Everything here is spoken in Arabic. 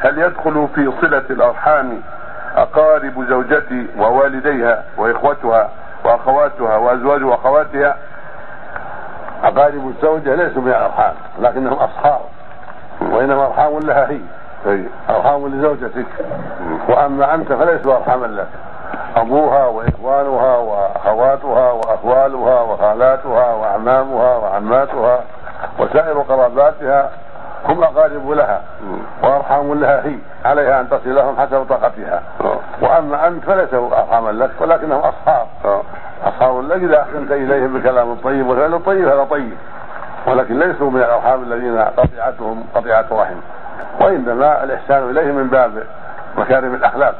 هل يدخل في صلة الأرحام أقارب زوجتي ووالديها وإخوتها وأخواتها وأزواج وأخواتها أقارب الزوجة ليسوا من الأرحام لكنهم أصحاب وإنما أرحام لها هي. أي أرحام لزوجتك. وأما أنت فليسوا أرحاما لك. أبوها وإخوانها وأخواتها وأخوالها وخالاتها وأعمامها وعماتها وسائر قراباتها هم أقارب لها وأرحام لها هي عليها أن تصلهم حسب طاقتها. وأما أنت فليسوا أرحاما لك ولكنهم أصحاب آه. أصحاب لك إذا أحسنت إليهم بكلام طيب وفعل طيب هذا طيب ولكن ليسوا من الأرحام الذين قطيعتهم قطيعة رحم وإنما الإحسان إليهم من باب مكارم الأخلاق